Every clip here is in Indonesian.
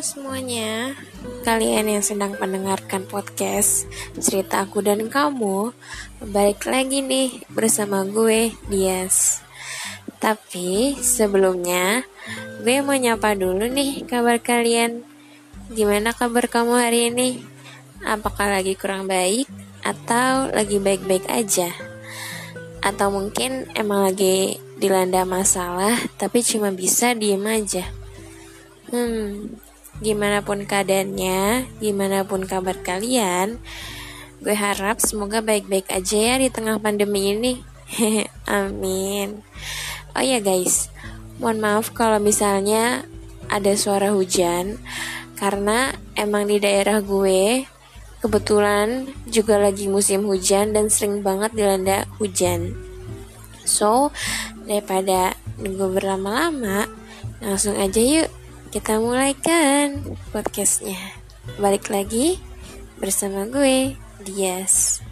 Semuanya, kalian yang sedang mendengarkan podcast cerita aku dan kamu Balik lagi nih bersama gue, Dias Tapi sebelumnya, gue mau nyapa dulu nih kabar kalian Gimana kabar kamu hari ini? Apakah lagi kurang baik? Atau lagi baik-baik aja? Atau mungkin emang lagi dilanda masalah tapi cuma bisa diem aja Hmm, gimana pun keadaannya, gimana pun kabar kalian, gue harap semoga baik-baik aja ya di tengah pandemi ini. Amin. Oh ya guys, mohon maaf kalau misalnya ada suara hujan karena emang di daerah gue kebetulan juga lagi musim hujan dan sering banget dilanda hujan. So, daripada nunggu berlama-lama, langsung aja yuk kita mulai kan podcastnya. Balik lagi bersama gue, Dias.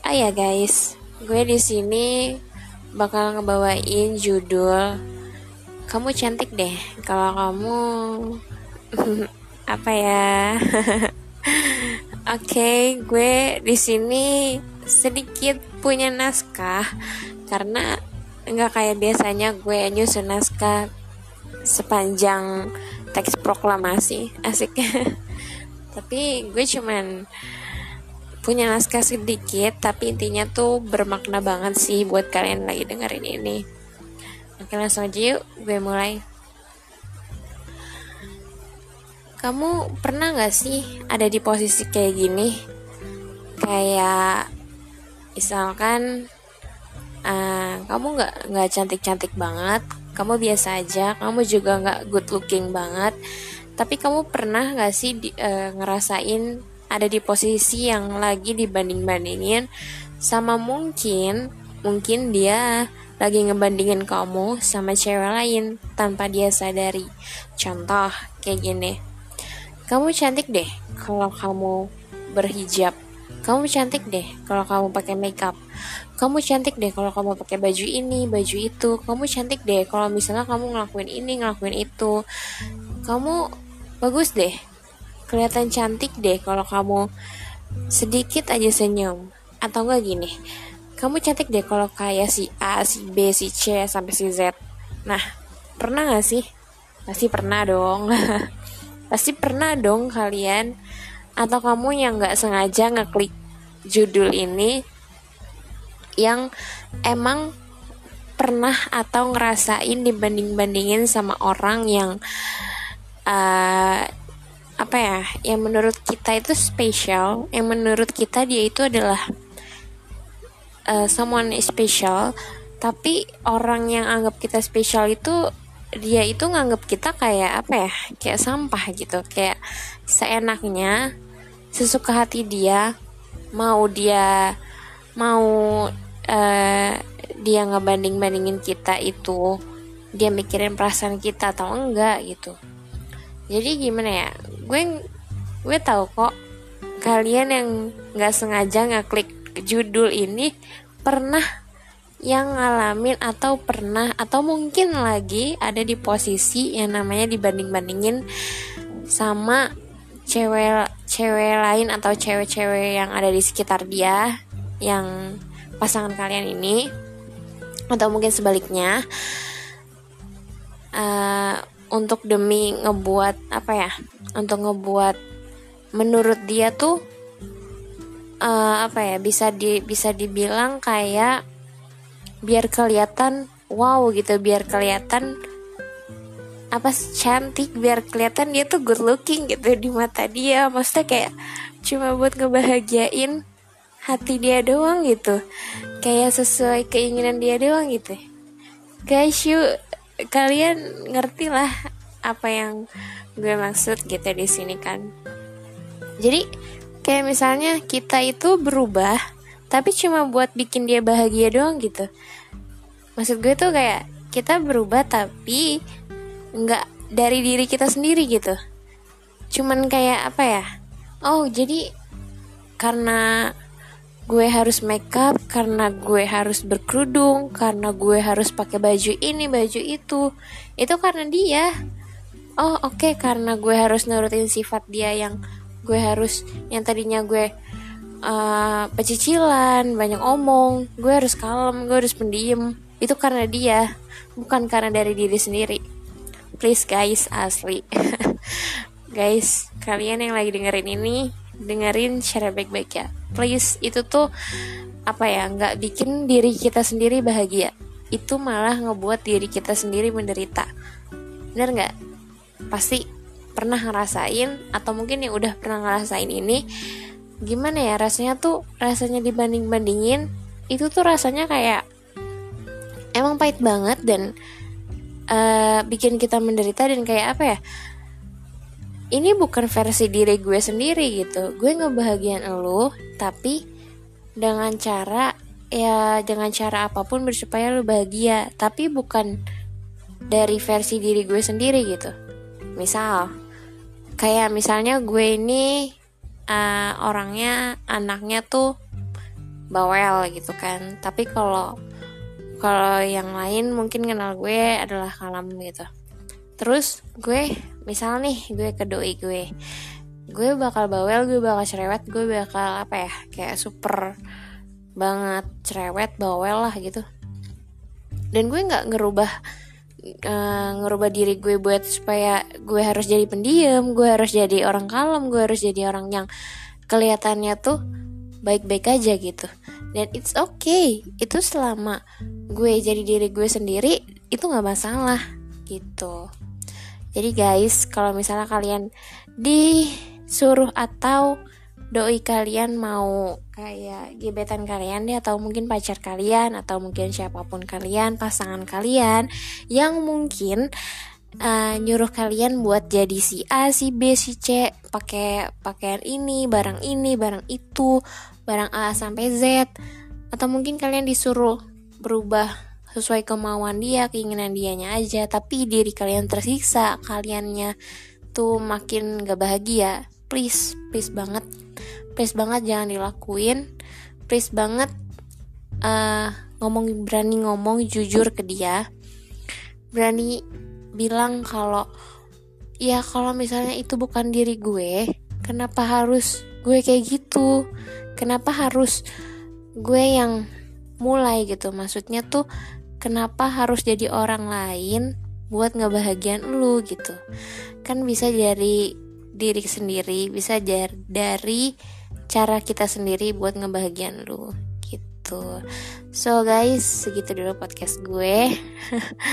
Ah ya guys, gue di sini bakal ngebawain judul kamu cantik deh kalau kamu apa ya Oke, okay, gue di sini sedikit punya naskah karena nggak kayak biasanya gue nyusun naskah sepanjang teks proklamasi. Asik. Tapi gue cuman punya naskah sedikit tapi intinya tuh bermakna banget sih buat kalian lagi dengerin ini. Oke langsung aja yuk gue mulai. Kamu pernah gak sih ada di posisi kayak gini? Kayak misalkan uh, kamu nggak nggak cantik cantik banget kamu biasa aja kamu juga nggak good looking banget. Tapi kamu pernah nggak sih di, uh, ngerasain ada di posisi yang lagi dibanding bandingin sama mungkin mungkin dia lagi ngebandingin kamu sama cewek lain tanpa dia sadari. Contoh kayak gini. Kamu cantik deh kalau kamu berhijab. Kamu cantik deh kalau kamu pakai makeup kamu cantik deh kalau kamu pakai baju ini baju itu. Kamu cantik deh kalau misalnya kamu ngelakuin ini ngelakuin itu. Kamu bagus deh. Kelihatan cantik deh kalau kamu sedikit aja senyum. Atau enggak gini kamu cantik deh kalau kayak si A si B si C sampai si Z. Nah pernah gak sih? Pasti pernah dong. Pasti pernah dong kalian. Atau kamu yang nggak sengaja ngeklik judul ini yang emang pernah atau ngerasain dibanding-bandingin sama orang yang uh, apa ya yang menurut kita itu spesial yang menurut kita dia itu adalah uh, someone special tapi orang yang anggap kita spesial itu dia itu nganggap kita kayak apa ya kayak sampah gitu. Kayak seenaknya sesuka hati dia mau dia mau uh, dia ngebanding bandingin kita itu dia mikirin perasaan kita atau enggak gitu. Jadi gimana ya gue gue tahu kok kalian yang nggak sengaja ngeklik judul ini pernah yang ngalamin atau pernah atau mungkin lagi ada di posisi yang namanya dibanding bandingin sama cewek cewek lain atau cewek-cewek yang ada di sekitar dia yang pasangan kalian ini atau mungkin sebaliknya uh, untuk demi ngebuat apa ya untuk ngebuat menurut dia tuh uh, apa ya bisa di bisa dibilang kayak biar kelihatan wow gitu biar kelihatan apa cantik biar kelihatan dia tuh good looking gitu di mata dia. Maksudnya kayak cuma buat ngebahagiain hati dia doang gitu. Kayak sesuai keinginan dia doang gitu. Guys yuk kalian ngerti lah apa yang gue maksud gitu di sini kan. Jadi kayak misalnya kita itu berubah tapi cuma buat bikin dia bahagia doang gitu. Maksud gue tuh kayak kita berubah tapi nggak dari diri kita sendiri gitu. Cuman kayak apa ya? Oh jadi karena gue harus make up karena gue harus berkerudung karena gue harus pakai baju ini baju itu. Itu karena dia. Oh oke okay, karena gue harus nurutin sifat dia yang gue harus yang tadinya gue uh, pecicilan banyak omong. Gue harus kalem gue harus pendiam itu karena dia bukan karena dari diri sendiri. Please guys asli. Guys kalian yang lagi dengerin ini dengerin share baik-baik ya. Please itu tuh apa ya nggak bikin diri kita sendiri bahagia. Itu malah ngebuat diri kita sendiri menderita. Bener nggak? Pasti pernah ngerasain atau mungkin yang udah pernah ngerasain ini gimana ya rasanya tuh rasanya dibanding bandingin itu tuh rasanya kayak emang pahit banget dan uh, bikin kita menderita dan kayak apa ya ini bukan versi diri gue sendiri gitu. Gue ngebahagiain lo tapi dengan cara ya dengan cara apa pun bersupaya lo bahagia. Tapi bukan dari versi diri gue sendiri gitu. Misal kayak misalnya gue ini uh, orangnya anaknya tuh bawel gitu kan. Tapi kalau kalau yang lain mungkin kenal gue adalah kalem gitu. Terus gue misal nih gue ke doi gue. Gue bakal bawel gue bakal cerewet gue bakal apa ya kayak super banget cerewet bawel lah gitu. Dan gue nggak ngerubah uh, ngerubah diri gue buat supaya gue harus jadi pendiam gue harus jadi orang kalem gue harus jadi orang yang kelihatannya tuh baik-baik aja gitu. Dan it's okay itu selama gue jadi diri gue sendiri itu nggak masalah gitu jadi guys, kalau misalnya kalian disuruh atau doi kalian mau kayak gebetan kalian deh atau mungkin pacar kalian atau mungkin siapa pun kalian, pasangan kalian yang mungkin uh, nyuruh kalian buat jadi si A, si B, si C, pakai pakaian ini, barang ini, barang itu, barang A sampai Z atau mungkin kalian disuruh berubah sesuai kemauan dia, keinginan dianya aja, tapi diri kalian tersiksa, kaliannya tuh makin gak bahagia. Please, please banget, please banget jangan dilakuin, please banget uh, ngomong berani ngomong jujur ke dia, berani bilang kalau ya kalau misalnya itu bukan diri gue, kenapa harus gue kayak gitu? Kenapa harus gue yang mulai gitu? Maksudnya tuh kenapa harus jadi orang lain buat ngebahagian lu gitu. Kan bisa dari diri sendiri bisa dari cara kita sendiri buat ngebahagian lu gitu. So guys segitu dulu podcast gue.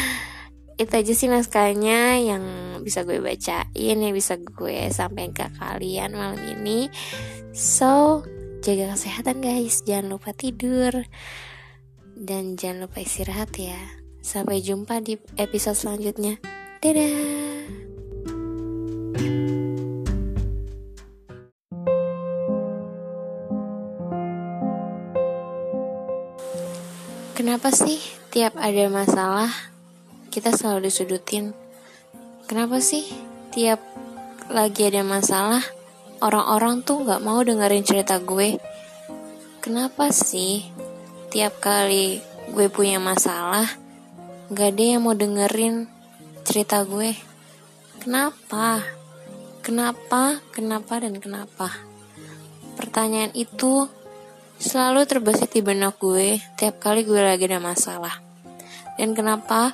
Itu aja sih naskahnya yang bisa gue bacain yang bisa gue sampaikan ke kalian malam ini. So jaga kesehatan guys. Jangan lupa tidur dan jangan lupa istirahat ya. Sampai jumpa di episode selanjutnya. Dadah. Kenapa sih tiap ada masalah kita selalu disudutin? Kenapa sih tiap lagi ada masalah orang-orang tuh gak mau dengerin cerita gue? Kenapa sih Tiap kali gue punya masalah, gak ada yang mau dengerin cerita gue. Kenapa? Kenapa? Kenapa? Dan kenapa? Pertanyaan itu selalu terbesit di benak gue tiap kali gue lagi ada masalah. Dan kenapa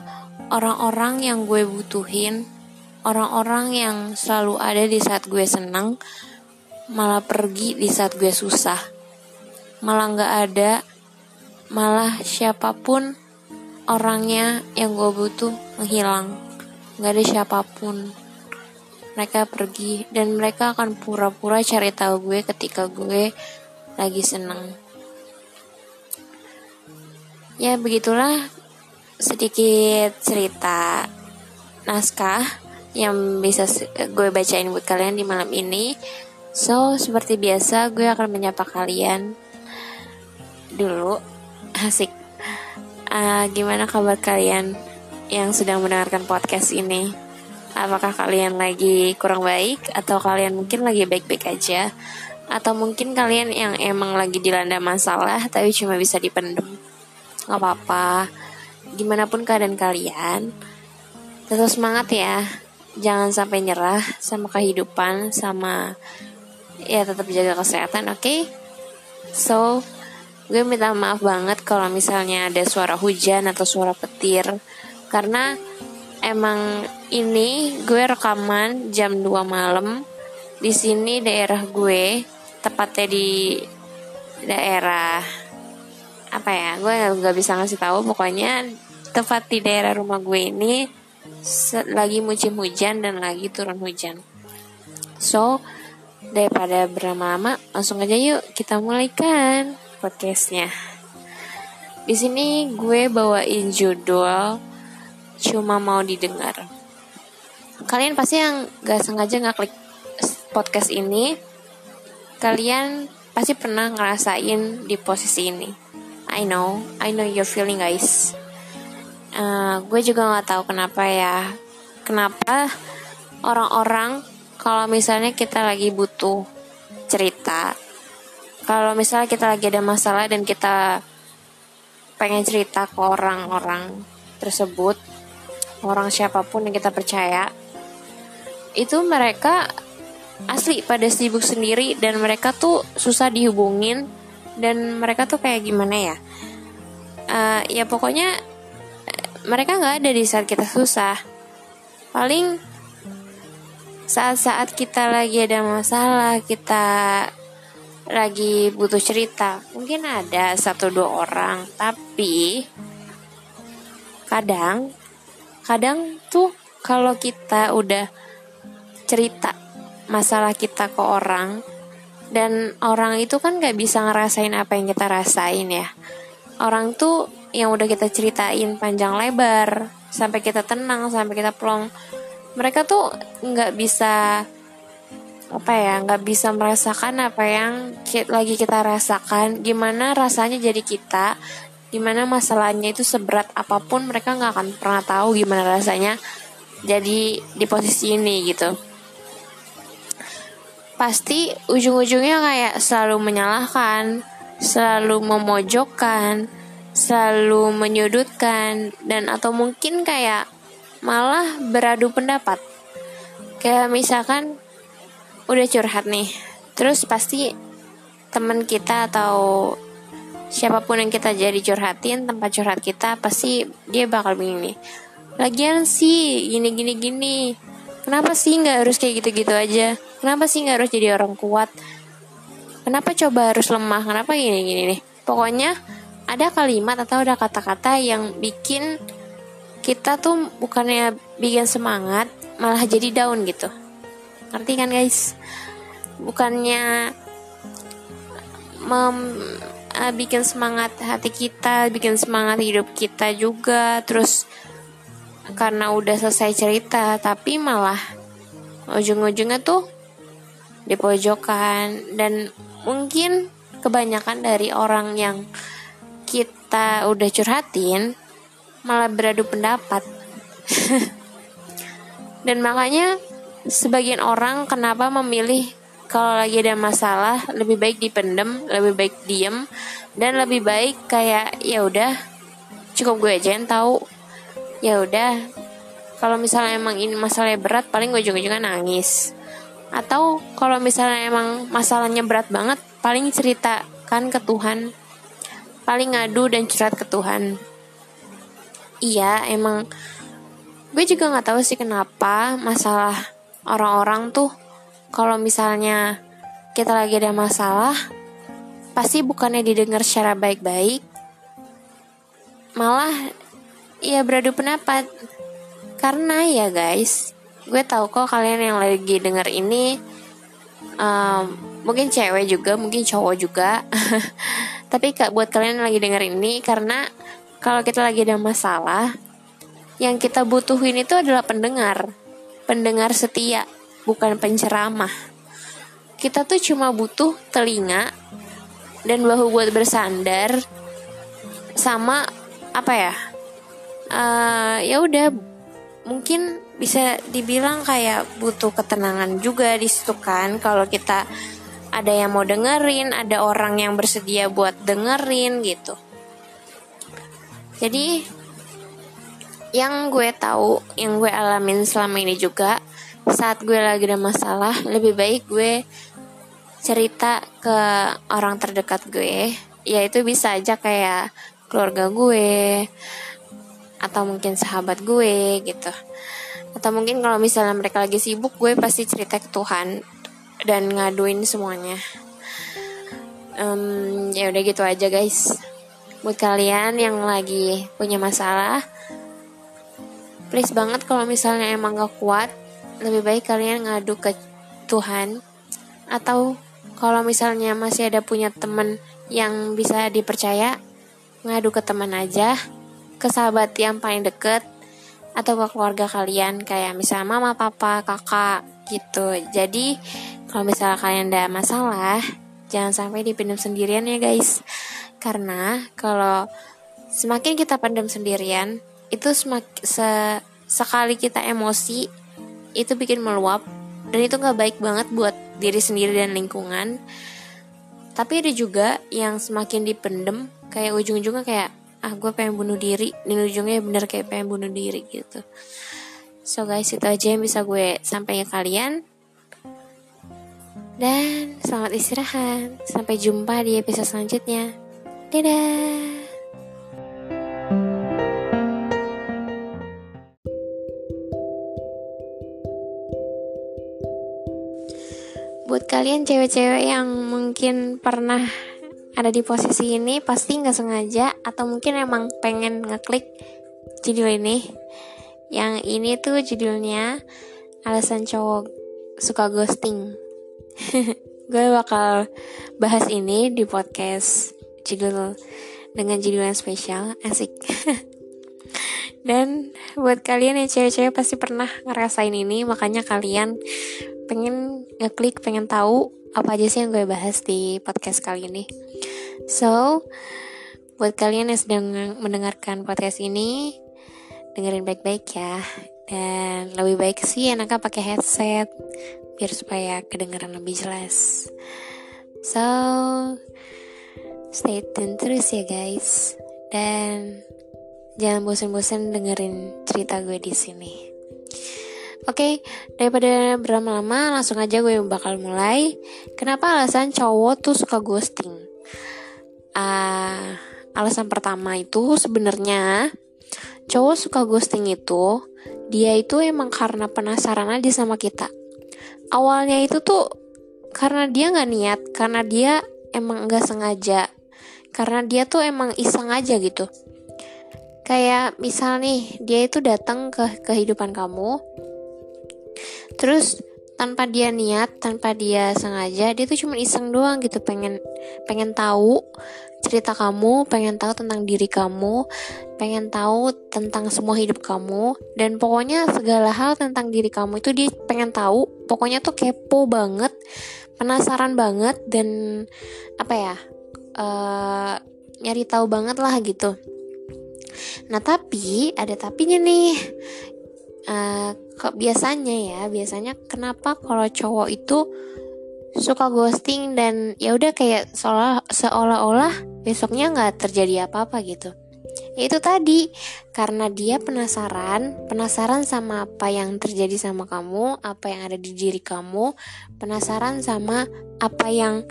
orang-orang yang gue butuhin, orang-orang yang selalu ada di saat gue senang, malah pergi di saat gue susah. Malah gak ada malah siapa pun orangnya yang gue butuh menghilang. Nggak ada siapa pun. Mereka pergi dan mereka akan pura-pura cari tahu gue ketika gue lagi seneng. Ya begitulah sedikit cerita naskah yang bisa gue bacain buat kalian di malam ini. So seperti biasa gue akan menyapa kalian dulu Asik. Uh, gimana kabar kalian yang sedang mendengarkan podcast ini? Apakah kalian lagi kurang baik atau kalian mungkin lagi baik-baik aja? Atau mungkin kalian yang emang lagi dilanda masalah tapi cuma bisa dipendem? Gak apa-apa. Gimana pun keadaan kalian, tetap semangat ya. jangan sampai nyerah sama kehidupan sama ya tetap jaga kesehatan oke okay? so gue minta maaf banget kalau misalnya ada suara hujan atau suara petir. Karena emang ini gue rekaman jam 2 malam. Di sini daerah gue tepatnya di daerah apa ya gue nggak bisa ngasih tahu. Pokoknya tepat di daerah rumah gue ini lagi musim hujan dan lagi turun hujan. So daripada berlama-lama langsung aja yuk kita mulaikan podcastnya. Di sini gue bawain judul cuma mau didengar. Kalian pasti yang gak sengaja nggak klik podcast ini kalian pasti pernah ngerasain di posisi ini. I know I know your feeling guys. Uh, gue juga nggak tahu kenapa ya kenapa orang-orang kalau misalnya kita lagi butuh cerita kalau misalnya kita lagi ada masalah dan kita pengen cerita ke orang-orang tersebut orang siapa pun yang kita percaya itu mereka asli pada sibuk sendiri dan mereka tuh susah dihubungin dan mereka tuh kayak gimana ya? Uh, ya pokoknya mereka nggak ada di saat kita susah. Paling saat-saat kita lagi ada masalah kita lagi butuh cerita. Mungkin ada satu dua orang tapi kadang kadang tuh kalau kita udah cerita masalah kita ke orang dan orang itu kan gak bisa ngerasain apa yang kita rasain ya. Orang tuh yang udah kita ceritain panjang lebar sampai kita tenang sampai kita plong mereka tuh nggak bisa apa ya nggak bisa merasakan apa yang lagi kita rasakan. Gimana rasanya jadi kita di mana masalahnya itu seberat apa pun mereka nggak akan pernah tahu gimana rasanya jadi di posisi ini gitu. Pasti ujung-ujungnya kayak selalu menyalahkan selalu memojokkan selalu menyudutkan dan atau mungkin kayak malah beradu pendapat. Kayak misalkan udah curhat nih. Terus pasti teman kita atau siapa pun yang kita jadi curhatin tempat curhat kita pasti dia bakal begini lagian sih gini gini gini. Kenapa sih nggak harus kayak gitu gitu aja? Kenapa sih nggak harus jadi orang kuat? Kenapa coba harus lemah? Kenapa gini gini nih pokoknya ada kalimat atau ada kata-kata yang bikin kita tuh bukannya bikin semangat malah jadi down gitu ngerti kan guys bukannya mem uh, bikin semangat hati kita, bikin semangat hidup kita juga. Terus karena udah selesai cerita, tapi malah ujung-ujungnya tuh di pojokan dan mungkin kebanyakan dari orang yang kita udah curhatin malah beradu pendapat. dan makanya sebagian orang kenapa memilih kalau lagi ada masalah lebih baik dipendem lebih baik diem dan lebih baik kayak ya udah cukup gue aja yang tahu. Ya udah kalau misalnya emang ini masalahnya berat paling gue juga nangis. Atau kalau misalnya emang masalahnya berat banget paling ceritakan ke Tuhan. Paling ngadu dan curhat ke Tuhan. Iya emang gue juga nggak tahu sih kenapa masalah orang-orang tuh kalau misalnya kita lagi ada masalah, pasti bukannya didengar secara baik-baik, malah ya beradu pendapat. Karena ya guys, gue tahu kok kalian yang lagi denger ini um, mungkin cewek juga, mungkin cowok juga. Tapi kak buat kalian yang lagi denger ini karena kalau kita lagi ada masalah, yang kita butuhin itu adalah pendengar, pendengar setia bukan penceramah. Kita tuh cuma butuh telinga dan bahu buat bersandar sama apa ya? Uh, ya udah mungkin bisa dibilang kayak butuh ketenangan juga di situ kan kalau kita ada yang mau dengerin, ada orang yang bersedia buat dengerin gitu. Jadi yang gue tahu, yang gue alamin selama ini juga saat gue lagi ada masalah lebih baik gue cerita ke orang terdekat gue. Ya itu bisa aja kayak keluarga gue atau mungkin sahabat gue gitu. Atau mungkin kalau misalnya mereka lagi sibuk gue pasti cerita ke Tuhan dan ngaduin semuanya. Um, ya udah gitu aja guys. Buat kalian yang lagi punya masalah please banget kalau misalnya emang gak kuat lebih baik kalian ngadu ke Tuhan atau kalau misalnya masih ada punya temen yang bisa dipercaya, ngadu ke teman aja, ke sahabat yang paling deket, atau ke keluarga kalian kayak misalnya mama, papa, kakak gitu. Jadi kalau misalnya kalian ada masalah, jangan sampai dipendam sendirian ya guys. Karena kalau semakin kita pendam sendirian, itu semakin se sekali kita emosi, itu bikin meluap. Dan itu nggak baik banget buat diri sendiri dan lingkungan. Tapi ada juga yang semakin dipendem kayak ujung-ujungnya kayak ah gue pengen bunuh diri. Dan ujungnya bener kayak pengen bunuh diri gitu. So guys itu aja yang bisa gue sampaikan kalian. Dan selamat istirahat. Sampai jumpa di episode selanjutnya. Dadah buat kalian cewek-cewek yang mungkin pernah ada di posisi ini pasti nggak sengaja atau mungkin emang pengen ngeklik judul ini? Yang ini tuh judulnya alasan cowok suka ghosting. Gue bakal bahas ini di podcast judul dengan judul yang spesial asik. Dan buat kalian yang cewek-cewek pasti pernah ngerasain ini makanya kalian pengen ngeklik pengen tahu apa aja sih yang gue bahas di podcast kali ini. So buat kalian yang sedang mendengarkan podcast ini dengerin baik-baik ya. Dan lebih baik sih enaknya pakai headset biar supaya kedengaran lebih jelas. So stay tune terus ya guys. Dan jangan bosan-bosan dengerin cerita gue di sini. Oke, okay, daripada berlama-lama langsung aja gue bakal mulai. Kenapa alasan cowok tuh suka ghosting? Uh, alasan pertama itu sebenarnya cowok suka ghosting itu dia itu emang karena penasaran aja sama kita. Awalnya itu tuh karena dia nggak niat, karena dia emang nggak sengaja, karena dia tuh emang iseng aja gitu. Kayak misal nih dia itu datang ke kehidupan kamu, terus tanpa dia niat tanpa dia sengaja dia tuh cuma iseng doang gitu. Pengen pengen tahu cerita kamu pengen tahu tentang diri kamu pengen tahu tentang semua hidup kamu. Dan pokoknya segala hal tentang diri kamu itu dia pengen tahu. Pokoknya tuh kepo banget penasaran banget dan apa ya uh, nyari tahu banget lah gitu. Nah tapi ada tapinya nih. Uh, kok biasanya ya biasanya kenapa kalau cowok itu suka ghosting dan ya udah kayak seolah seolah-olah besoknya nggak terjadi apa-apa gitu. Ya itu tadi karena dia penasaran penasaran sama apa yang terjadi sama kamu apa yang ada di diri kamu penasaran sama apa yang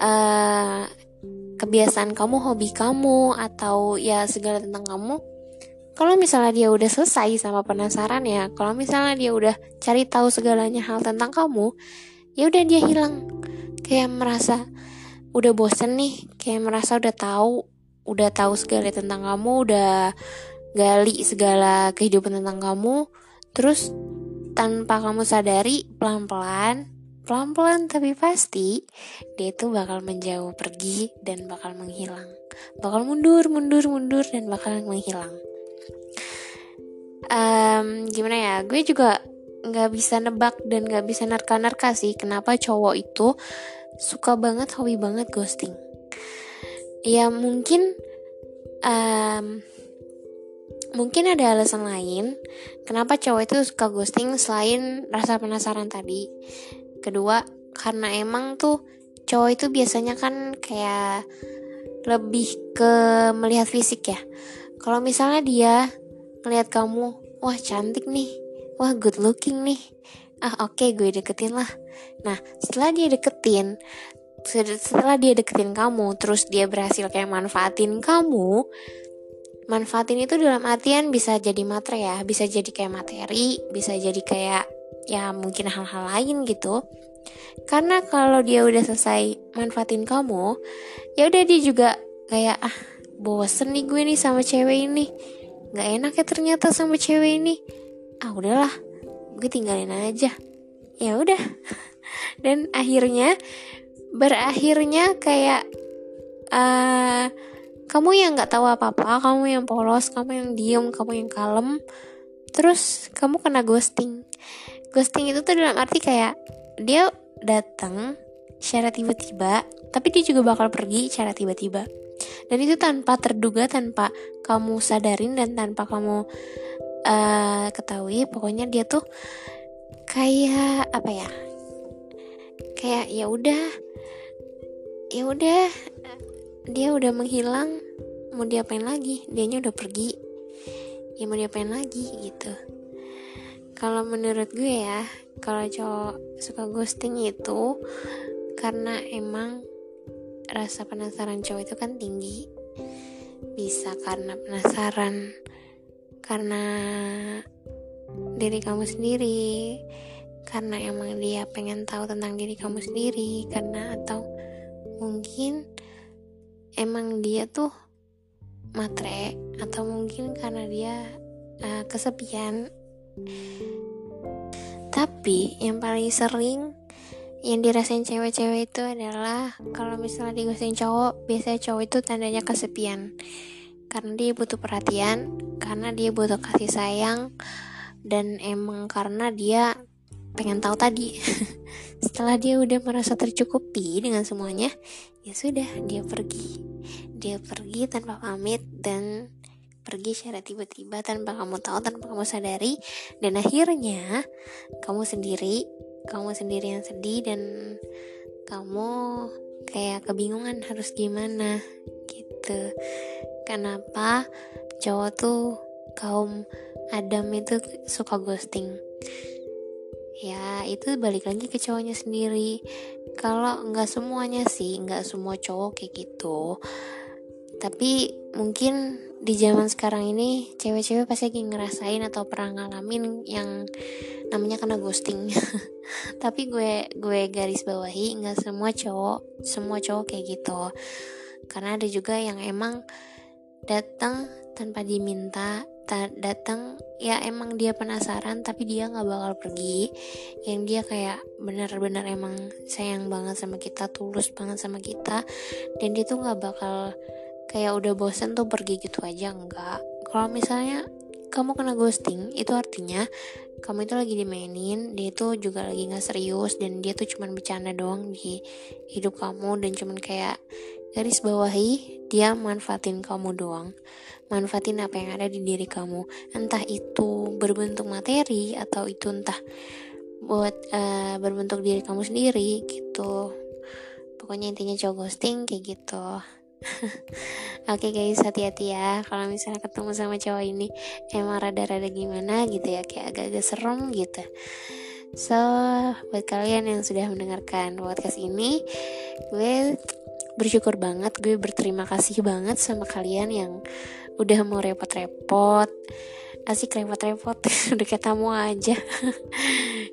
uh, kebiasaan kamu hobi kamu atau ya segala tentang kamu kalau misalnya dia udah selesai sama penasaran ya kalau misalnya dia udah cari tahu segalanya hal tentang kamu ya udah dia hilang. Kayak merasa udah bosen nih kayak merasa udah tahu udah tahu segala tentang kamu udah gali segala kehidupan tentang kamu terus tanpa kamu sadari pelan-pelan pelan-pelan tapi pasti dia itu bakal menjauh pergi dan bakal menghilang. Bakal mundur mundur mundur dan bakal menghilang um, gimana ya gue juga nggak bisa nebak dan nggak bisa nerka-nerka sih kenapa cowok itu suka banget hobi banget ghosting. Ya mungkin um, mungkin ada alasan lain kenapa cowok itu suka ghosting selain rasa penasaran tadi. Kedua karena emang tuh cowok itu biasanya kan kayak lebih ke melihat fisik ya. Kalau misalnya dia ngelihat kamu wah cantik nih. Wah good looking nih. Ah oke okay, gue deketin lah. Nah setelah dia deketin setelah dia deketin kamu terus dia berhasil kayak manfaatin kamu manfaatin itu dalam artian bisa jadi materi ya bisa jadi kayak materi bisa jadi kayak ya mungkin hal-hal lain gitu. Karena kalau dia udah selesai manfaatin kamu ya udah dia juga kayak ah bosen nih gue nih sama cewek ini nggak enak ya ternyata sama cewek ini. Ah udahlah. Gue tinggalin aja. Ya udah. Dan akhirnya berakhirnya kayak uh, kamu yang nggak tahu apa-apa kamu yang polos kamu yang diem kamu yang kalem. Terus kamu kena ghosting. Ghosting itu tuh dalam arti kayak dia datang secara tiba-tiba tapi dia juga bakal pergi secara tiba-tiba dan itu tanpa terduga tanpa kamu sadarin dan tanpa kamu uh, ketahui pokoknya dia tuh kayak apa ya kayak ya udah ya udah dia udah menghilang mau diapain lagi? Dianya udah pergi ya mau diapain lagi gitu. Kalau menurut gue ya kalau cowok suka ghosting itu karena emang rasa penasaran cowok itu kan tinggi. Bisa karena penasaran karena diri kamu sendiri karena emang dia pengen tahu tentang diri kamu sendiri karena atau mungkin emang dia tuh matre atau mungkin karena dia uh, kesepian. Tapi yang paling sering yang dirasain cewek-cewek itu adalah kalau misalnya digosain cowok biasanya cowok itu tandanya kesepian. Karena dia butuh perhatian karena dia butuh kasih sayang dan emang karena dia pengen tahu tadi. Setelah dia udah merasa tercukupi dengan semuanya ya sudah dia pergi. Dia pergi tanpa pamit dan pergi secara tiba-tiba tanpa kamu tahu tanpa kamu sadari. Dan akhirnya kamu sendiri kamu sendiri yang sedih dan kamu kayak kebingungan harus gimana gitu. Kenapa cowok tuh kaum Adam itu suka ghosting? Ya itu balik lagi ke cowoknya sendiri. Kalau nggak semuanya sih nggak semua cowok kayak gitu. Tapi mungkin di zaman sekarang ini cewek-cewek pasti lagi ngerasain atau pernah ngalamin yang namanya kena ghosting tapi gue gue garis bawahi nggak semua cowok semua cowok kayak gitu. Karena ada juga yang emang datang tanpa diminta datang ya emang dia penasaran tapi dia nggak bakal pergi. Yang dia kayak benar-benar emang sayang banget sama kita tulus banget sama kita dan dia tuh nggak bakal kayak udah bosen tuh pergi gitu aja enggak kalau misalnya kamu kena ghosting itu artinya kamu itu lagi dimainin dia itu juga lagi nggak serius dan dia tuh cuman bercanda doang di hidup kamu dan cuman kayak garis bawahi dia manfaatin kamu doang. Manfaatin apa yang ada di diri kamu. Entah itu berbentuk materi atau itu entah buat uh, berbentuk diri kamu sendiri gitu. Pokoknya intinya cowok ghosting kayak gitu Oke okay guys, hati-hati ya kalau misalnya ketemu sama cowok ini emang rada-rada gimana gitu ya, kayak agak-agak serem gitu. So, buat kalian yang sudah mendengarkan podcast ini, gue bersyukur banget, gue berterima kasih banget sama kalian yang udah mau repot-repot asik repot-repot udah kayak tamu aja.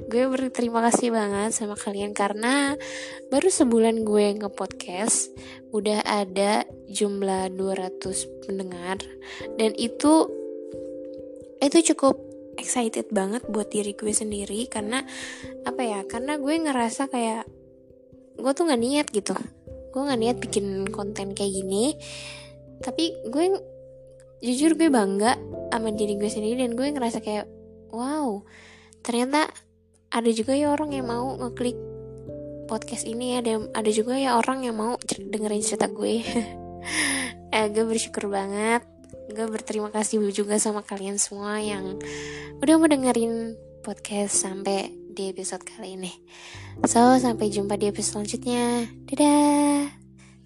Gue berterima kasih banget sama kalian karena baru sebulan gue nge-podcast udah ada jumlah 200 pendengar. Dan itu itu cukup excited banget buat diri gue sendiri karena apa ya karena gue ngerasa kayak gue tuh nggak niat gitu. Gue nggak niat bikin konten kayak gini. Tapi gue jujur gue bangga sama diri gue sendiri dan gue ngerasa kayak wow ternyata ada juga ya orang yang mau ngeklik podcast ini ada ada juga ya orang yang mau dengerin cerita gue. Eh, gue bersyukur banget. Gue berterima kasih juga sama kalian semua yang udah mau dengerin podcast sampai di episode kali ini. So sampai jumpa di episode selanjutnya. Dadah.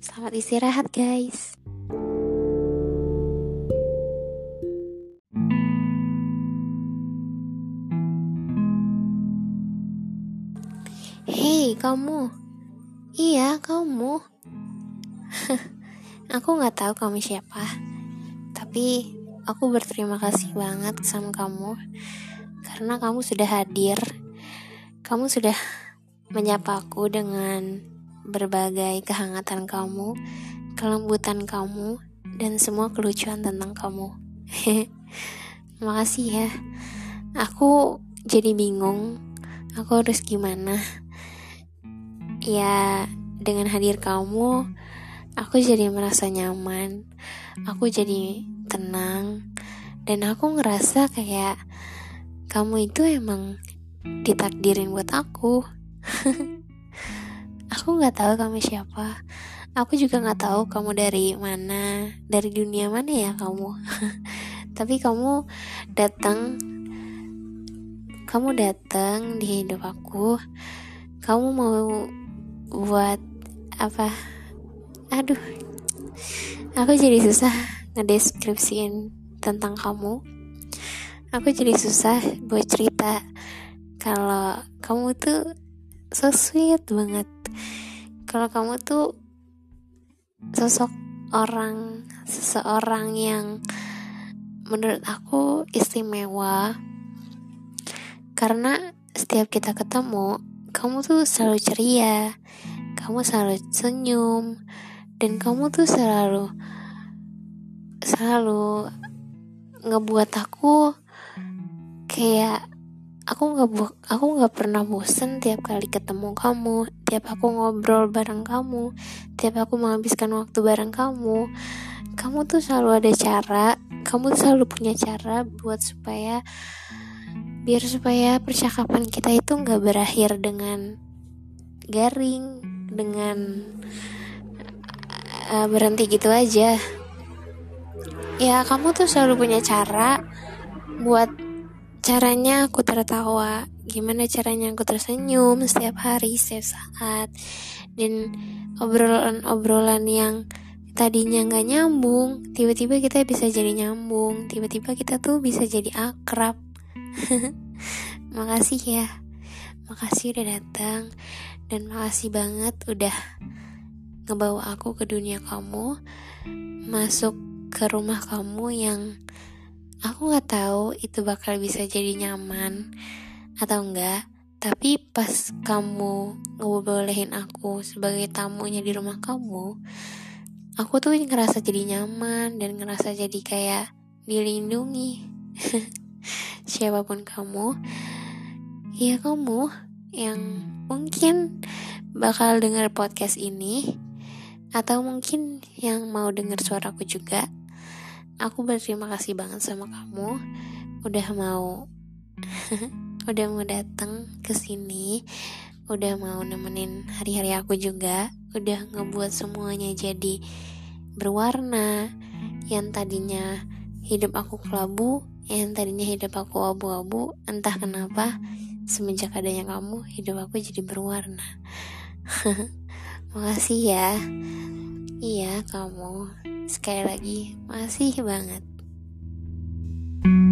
Selamat istirahat guys kamu. Iya, kamu. aku nggak tahu kamu siapa. Tapi aku berterima kasih banget sama kamu karena kamu sudah hadir. Kamu sudah menyapa aku dengan berbagai kehangatan kamu, kelembutan kamu, dan semua kelucuan tentang kamu. Makasih ya. Aku jadi bingung. Aku harus gimana? Ya, dengan hadir kamu, aku jadi merasa nyaman. Aku jadi tenang. Dan aku ngerasa kayak kamu itu emang ditakdirin buat aku. aku nggak tahu kamu siapa aku juga nggak tahu kamu dari mana dari dunia mana ya kamu tapi kamu datang kamu datang di hidup aku kamu mau buat apa? Aduh aku jadi susah ngedeskripsiin tentang kamu. Aku jadi susah buat cerita kalau kamu tuh so sweet banget. Kalau kamu tuh sosok orang seseorang yang menurut aku istimewa. Karena setiap kita ketemu kamu tuh selalu ceria kamu selalu senyum dan kamu tuh selalu selalu ngebuat aku kayak aku nggak bu aku nggak pernah bosen tiap kali ketemu kamu tiap aku ngobrol bareng kamu tiap aku menghabiskan waktu bareng kamu. Kamu tuh selalu ada cara kamu tuh selalu punya cara buat supaya biar supaya percakapan kita itu nggak berakhir dengan garing dengan uh, berhenti gitu aja. Ya kamu tuh selalu punya cara buat caranya aku tertawa. Gimana caranya aku tersenyum setiap hari setiap saat. Dan obrolan-obrolan yang tadinya nggak nyambung tiba-tiba kita bisa jadi nyambung. Tiba-tiba kita tuh bisa jadi akrab makasih ya makasih udah datang dan makasih banget udah ngebawa aku ke dunia kamu masuk ke rumah kamu yang Aku gak tahu itu bakal bisa jadi nyaman atau enggak. Tapi pas kamu ngebolehin aku sebagai tamunya di rumah kamu, aku tuh ngerasa jadi nyaman dan ngerasa jadi kayak dilindungi. Siapa pun kamu, ya kamu yang mungkin bakal denger podcast ini atau mungkin yang mau denger suaraku juga. Aku berterima kasih banget sama kamu udah mau udah mau datang ke sini udah mau nemenin hari-hari aku juga udah ngebuat semuanya jadi berwarna yang tadinya hidup aku kelabu yang tadinya hidup aku abu-abu entah kenapa semenjak adanya kamu hidup aku jadi berwarna. Makasih ya. Iya kamu. Sekali lagi masih banget. thank you